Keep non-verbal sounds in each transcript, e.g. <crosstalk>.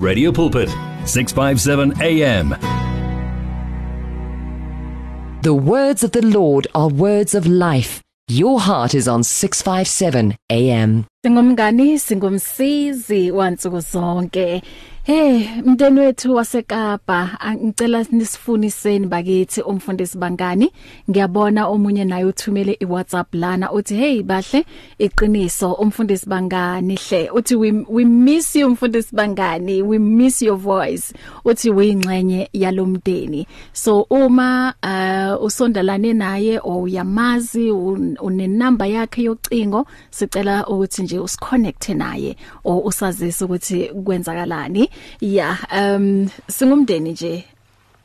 Radio Pulpit 657 AM The words of the Lord are words of life. Your heart is on 657 AM. Singumngani singumsizi wansuku zonke. Hey mnteni wethu waseKapa ngicela nisifuniseni bakithi umfundisi bangani. Ngiyabona omunye naye uthumele iWhatsApp lana uthi hey bahle iqiniso umfundisi bangani hle. Uthi we, we miss you umfundisi bangani. We miss your voice. Uthi uyingxenye yalomdeni so uma uh, usondelane naye o uyamazi une number yakhe yocingo sicela ukuthi nje usiconnect naye o usazise ukuthi kwenzakalani. Yeah um singumndeni nje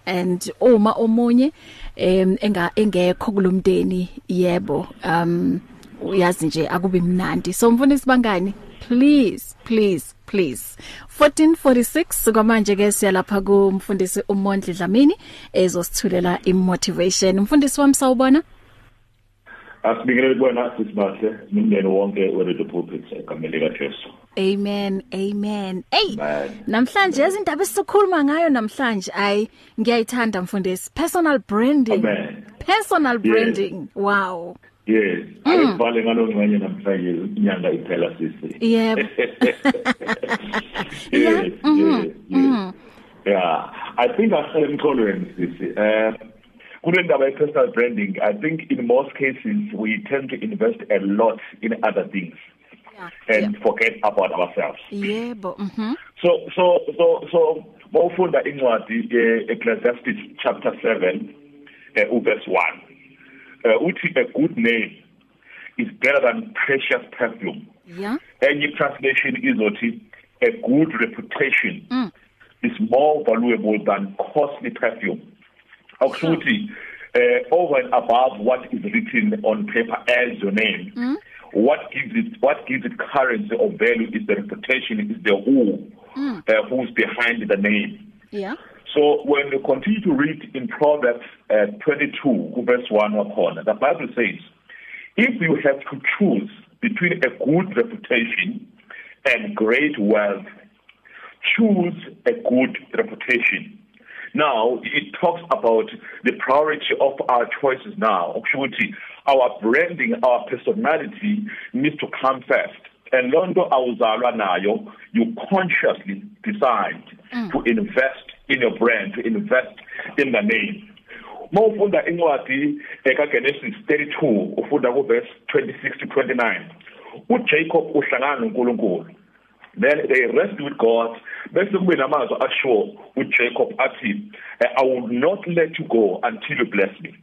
and uma omunye em enga engekho kulomndeni yebo um uyazi nje akubi mnandi. So mfundisi bangani please please please. 1446 kwamanje ke siyalapha kumfundisi uMondli Dlamini ezosithulela imotivation. Mfundisi wami sawubona? Asibingelele kubona sisibahle nomndeni wonke we-Radio Pulpit egameni lika Jesu. Amen amen. Hey namhlanje izindaba esizokhuluma ngayo namhlanje ay ngiyayithanda mfundisi personal branding. Amen. Personal branding. Yes. Wow. Yes, mm. ayibhale ngalongcwenye namhlanje inyanga iphela sisi. Yebo. <laughs> yes, mhm. Mhm. Yeah, I think ahlele emxolweni sisi. Eh kule ndaba personal branding i think in most cases we tend to invest a lot in other things yeah, and yeah. forget about ourselves. Yebo mhm so so so so bawufunda incwadi eClesiastes chapter 7 uh, verse 1 uh, uthi a good name is better than precious perfume. Yeah. Enye translation izothi a good reputation mm. is more valuable than costly perfume. Akusho ukuthi uh, over and above what is written on paper as your name mm. what gives it what gives it currency or value is the reputation is the who mm. uh, who's behind the name yeah so when you continue to read in proverbs uh, 22 verse 1 wakhona the bible says if you have to choose between a good reputation and great wealth choose a good reputation Now, it talks about the priority of our choices now. Ukuthi our branding, our personality needs to come first. And lonto awuzalwa nayo, you consciously decide mm. to invest in your brand, to invest in the name. Mawufunda incwadi ekaGenesis 32 ufunda ku verse 26 to 29. uJacob uhlangana noNkulunkulu then they rest with God. Bese kube namazwi asho uJacob athi I will not let you go until you bless me.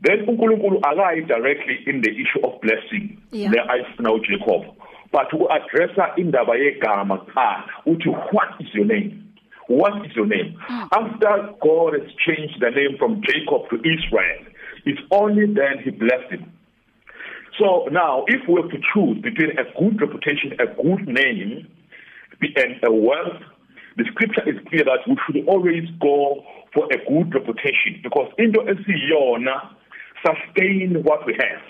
Then uNkulunkulu akayi directly in the issue of blessing yeah. le ayifuna uJacob but uaddressa indaba yegama kuqala uthi what is your name? What is your name? Mm. after God has changed the name from Jacob to Israel it's only then he blessed him. So now, if we have to choose between a good reputation, a good name, and a wealth, the scripture is clear that we should always go for a good reputation because into esiyona sustain what we have.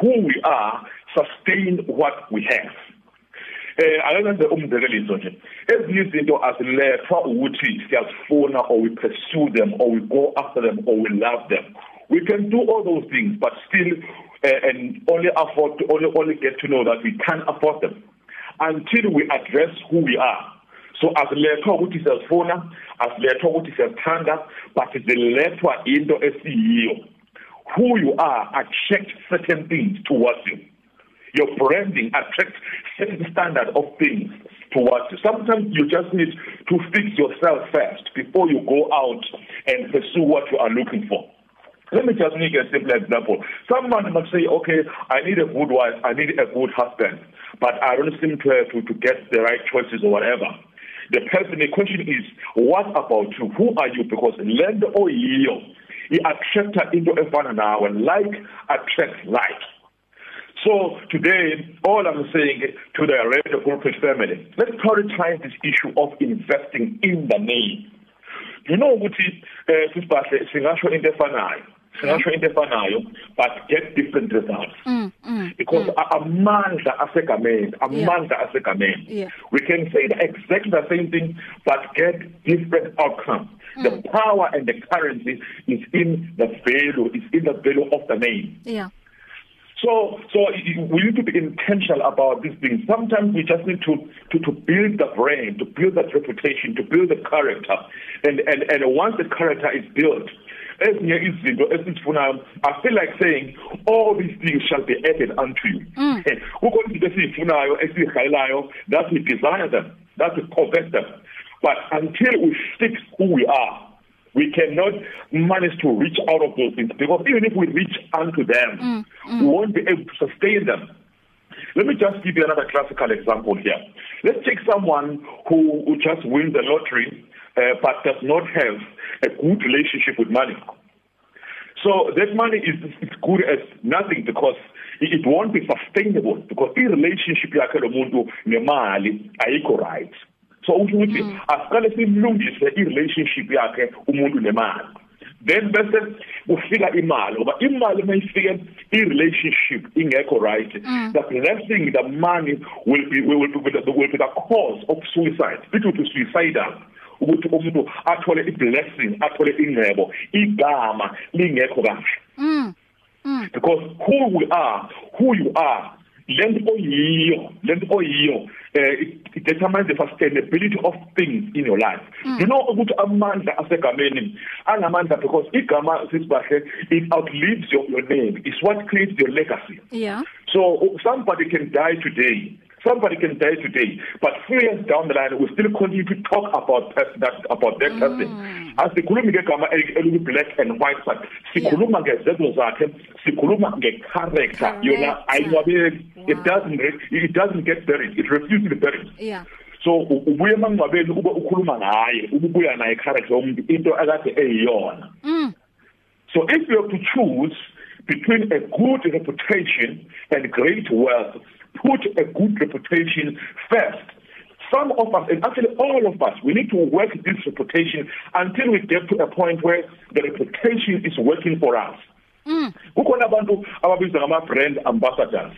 Who we are sustain what we have. eh akenze umzekeliso nje ezinye izinto azilethwa ukuthi siyazifuna or we pursue them or we go after them or we love them we can do all those things but still and only afford to only only get to know that we can't afford them until we address who we are. So asilethwa ukuthi siyazifuna asilethwa ukuthi siyazithanda but zilethwa into esiyiyo. Who you are attract certain things towards you. Your branding attracts certain standard of things towards you. Sometimes you just need to fix yourself first before you go out and pursue what you are looking for. Me just make a simple example. Someone must say, okay, I need a good wife, I need a good husband, but I don't seem to to, to get the right choices or whatever. The person, the question is, what about you? Who are you? Because land or yiyo, it attracts into a fana now, and like attracts like. So today, all I'm saying to the radio corporate family, let's prioritize this issue of investing in the name. You know ukuthi eh sisibahle singasho into efanayo singasho into efanayo but get different results Mm, mm. because mm. amandla asegameni amandla asegameni Yeah. we can say the exactly the same thing but get different outcomes mm. the power and the currency is in the value is in the value of the name Yeah. So, so we need to be intentional about these things. Sometimes we just need to, to, to build the brain, to build that reputation, to build the character. And, and, and once the character is built, ezinye izinto esizifunayo I feel like saying all these things shall be added unto you. Kukho izinto esizifunayo esizihayelayo that we desire them, that we covet them. But until we fix who we are, we cannot manage to reach out of those things because even if we reach unto them, mm, mm. we won't be able to sustain them. Let me just give you another classical example here. Let's take someone who, who just wins the lottery uh, but does not have a good relationship with money. So that money is as good as nothing because it, it won't be sustainable because in relationship yakhe lo muntu nemali ayikho right. so ukuthi asiqale simlungise i-relationship yakhe umuntu nemali then bese ufika imali ngoba imali mayifike i-relationship ingekho right mm. the blessing the money will be will be, will be, will be the cause of suicide it will be suicidal ukuthi umuntu athole i-blessing athole ingcebo igama lingekho kahle Mm. Mm. because who we are who you are lento oyiyo lento oyiyo eh it determines the sustainability of things in your life mm. you know ukuthi amandla asegameni angamandla because igama sisibahle it outlives your, your name it's what creates your legacy Yeah. so somebody can die today somebody can die today but three years down the line we still continue to talk about that about that person. Asikhulumi ngegama eliku black and white but sikhuluma ngezenzo zakhe sikhuluma ngecharacter. Yona ayinwabeki it doesn't it doesn't get buried. It refuses to be buried. Yeah. so ubuye mangcwabeni ube ukhuluma ngaye ububuya naye character yomuntu into akade eyiyona. Mm. so if you have to choose between a good reputation and great wealth put a good reputation first some of us and actually all of us we need to work this reputation until we get to a point where the reputation is working for us Mm. kukhona abantu ababizwa ngama brand ambassadors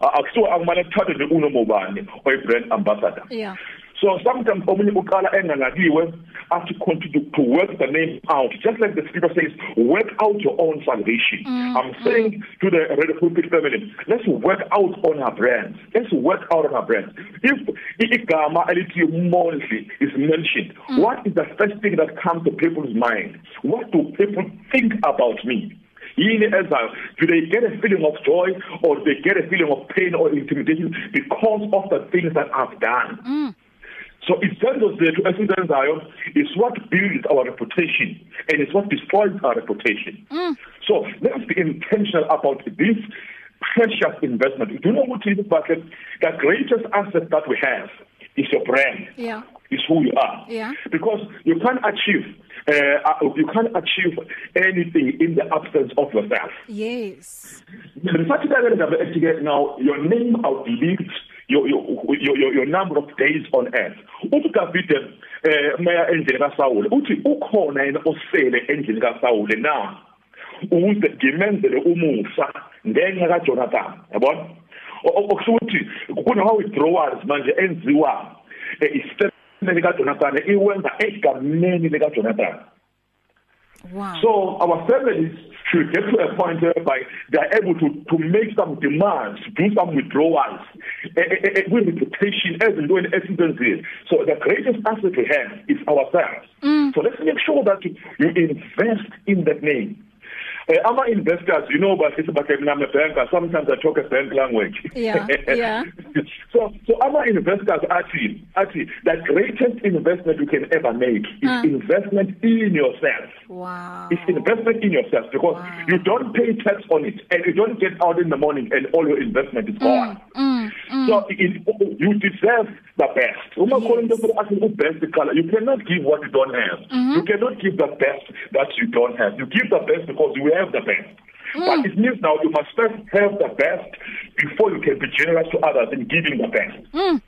akusiwa akumane kuthathe nje unomobani oyi brand ambassador Yeah. So sometimes omunye uqala enganakiwe after continue to work the name out just like the scripture says work out your own salvation. Mm, I'm saying to the red pulpit family let's work out on our brands. Let's work out on our brands. If igama elithi monthly is mentioned mm. what is the first thing that comes to people's mind? What do people think about me? yini ezayo do they get a feeling of joy or do they get a feeling of pain or intimidation because of the things that I've done Mm. So izenzo zethu esizenzayo is what builds our reputation and it's what destroys our reputation Mm. so let's be intentional about this precious investment do you know what is but the greatest asset that we have is your brand Yeah. is who you are Yeah. because you can't achieve uh, you can't achieve anything in the absence of yourself Yes. Ngisathi ndabele ethi now your name outlives your your your your number of days on earth. Uthi David eh maya endlini kaSaul uthi ukhona yena osele endlini kaSaul na? Ukuze ngimenzele umusa ngenxa kaJonathan yabona? Okusuthi kunawa withdrawals manje enziwa isitepeni kaJonathan iwenza egameni lika Jonathan Wow. So our families should get to a point whereby they are able to to make some demands, do some withdrawals, eh, eh, eh, with reputation as in doing essentially. So the greatest asset we have is ourselves. Mm. So let's make sure that you invest in that name. Uh, ama investors you know but it's about I'm a banker sometimes I talk a bank language Yeah, <laughs> yeah. So so ama investors actually actually the greatest investment you can ever make is Uh. investment in yourself Wow. it's investment in yourself because Wow. you don't pay tax on it and you don't get out in the morning and all your investment is gone. Mm. Mm. So it, you deserve the best. Uma Yes. calling people asking who best the color, you cannot give what you don't have. Mm-hmm. You cannot give the best that you don't have. You give the best because you have the best. Mm. But it means now you must first have the best before you can be generous to others in giving the best. Mm.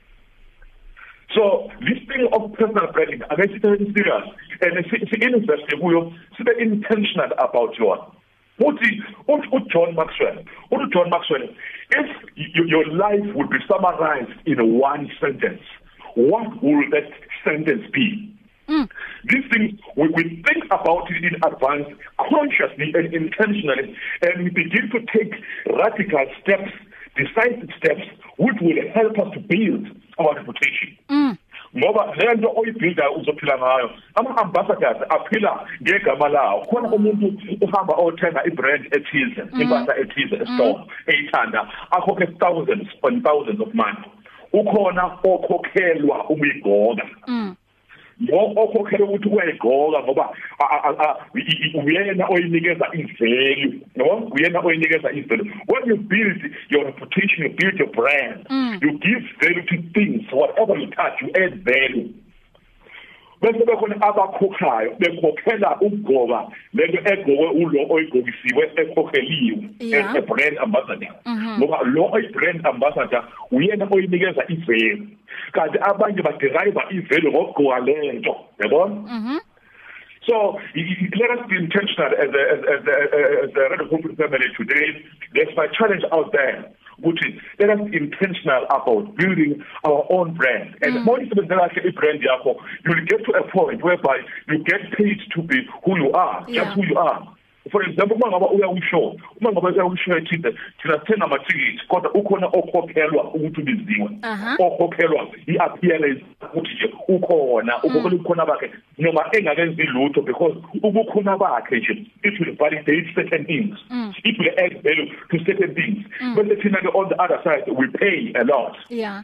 So this thing of personal branding, I mean, it's very serious. And invest kuyo, sibe intentional about your uthi uJohn Maxwell uthi John Maxwell if your life would be summarized in one sentence what will that sentence be Mm. These things, we, we think about it in advance, consciously and intentionally, and we begin to take radical steps, decisive steps, which will help us to build our reputation. Mm. ngoba lento oyibuilda uzophila ngayo ama ambassadors aphila ngegama lawo khona umuntu uhamba othenga ibrand ethize mm. impahla ethize estore mm. eyithanda akhokhe thousands on thousands of money ukhona okhokhelwa ubuyigoka mm. Lo okhokhela ukuthi kuyayigqoka ngoba uyena oyinikeza ivalue no? Uyena oyinikeza ivalue. When you build your reputation you build your brand mm. you give value to things whatever you touch you add value. Bese bekhona abakhokhayo bekhokhela ukugqoka lento egqokwe ulo oyigqokisiwe ekhokheliwe e brand ambassador mhm. ngoba lo oyi brand ambassador uyena oyinikeza ivelu kanti abanye baderive ivelu ngokugqoka lento yabona mhm. So let us be intentional as a, as, as, as a Red Hope family today. There's my challenge out there. ukuthi let us be intentional about building our own brand. And mm. moyisebenzela kahle ibrand yakho you'll get to a point whereby you get paid to be who you are yeah. just who you are. For example uma ngaba uya kushow uma ngaba uya kushow ethile thina sithenga amathikithi kodwa ukhona okhokhelwa ukuthi ubiziwe. Okhokhelwa iappearance ukuthi nje ukhona ukhokhelwa ukhona bakhe noma engakenzi lutho because ubukhona bakhe nje it will validate certain things. It will add value to certain things mm. but thina ke on the other side we pay a lot yeah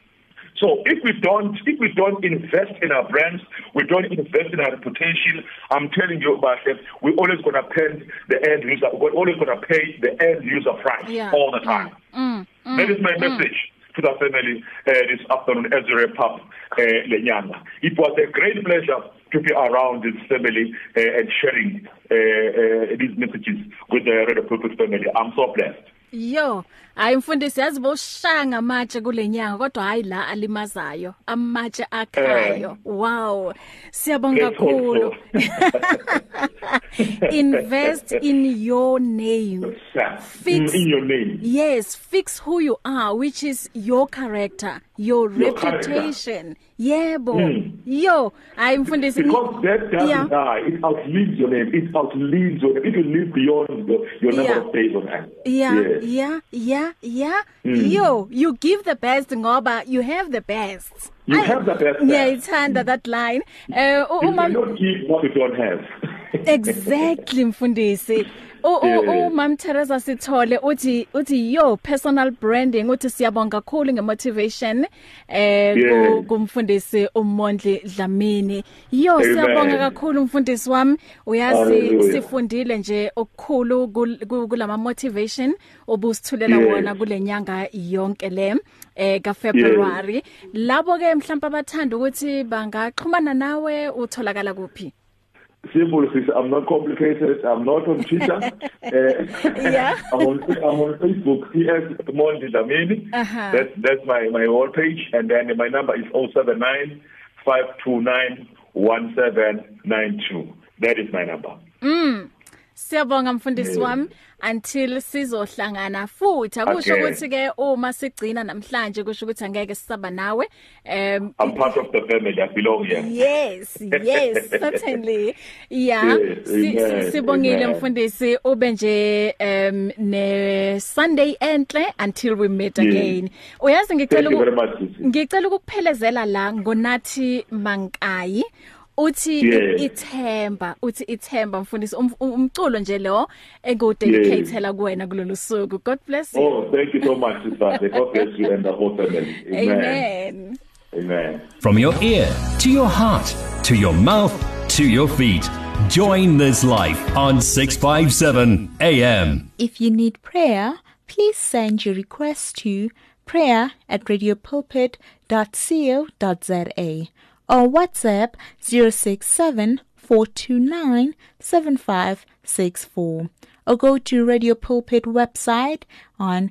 So if we don't if we don't invest in our brands, we don't invest in our reputation, I'm telling you about it, we're always gonna pay the end user we're always gonna pay the end user price yeah. all the time. Mm, mm, that is my mm. message to the family uh, this afternoon as a wrap up uh, lenyanga. It was a great pleasure to be around this family uh, and sharing uh, uh, these messages with the Red Purpose family. I'm so blessed. Yo, hayi mfundisi yazi boshanga amatshe kulenyanga kodwa hayi la alimazayo amatshe akhayo. Wow. Siyabonga kakhulu. <laughs> Invest in your name. Fix in your name. Yes, fix who you are which is your character, your, reputation. Yebo. Mm. Yo, hayi mfundisi. Because that doesn't yeah. die. It outlives your name. It outlives your it will live beyond the, your number yeah. of days on earth. Yeah. Yes. Yeah. Yeah. Yeah. Mm. Yo, you give the best ngoba you have the best. You I, have the best. Ngiyayithanda that line. Eh uh, uma you don't give what you don't have. <laughs> exactly mfundisi. Umam Teresa Sithole uthi uthi yo personal branding uthi siyabonga kakhulu ngemotivation eh kumfundisi uMondli Dlamini. Yo siyabonga kakhulu mfundisi wami. Uyazi sifundile nje okukhulu kulama motivation obusithulela wona kulenyanga yonke le eh ka February labo ke mhlawumbe abathanda ukuthi bangaxhumana nawe utholakala kuphi? Simple sis i'm not complicated i'm not on twitter uh, yeah. <laughs> I'm on i'm on facebook. Cs mondi dlamini uh-huh. that's that's my my whole page. And then my number is 079 529 1792 that is my number. Mm Siyabonga mfundisi wami. Until sizohlangana futhi akusho ukuthi ke uma sigcina namhlanje kusho ukuthi angeke sisaba nawe um I'm part of the family I belong here. Yes yes <laughs> certainly. Yeah yes, sibongile mfundisi ube nje um ne Sunday enhle until we meet again. Yes. uyazi ngicela ngicela ukuphelezela la ngonathi mankayi. Uthi ithemba uthi ithemba mfundisi um, umculo nje lo engudedicatela kuwena kulolu suku. God bless you. Oh thank you so much sister. God <laughs> bless you and the whole family. Amen. Amen, amen. from your ear to your heart to your mouth to your feet join this life on 657 am if you need prayer please send your request to prayer or WhatsApp 0674297564 or go to Radio Pulpit website on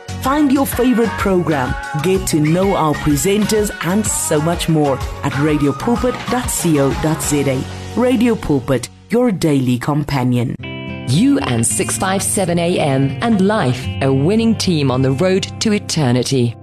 Find your favorite program, get to know our presenters, and so much more at radiopulpit.co.za. Radio Pulpit, your daily companion. You and 657 AM and life, a winning team on the road to eternity.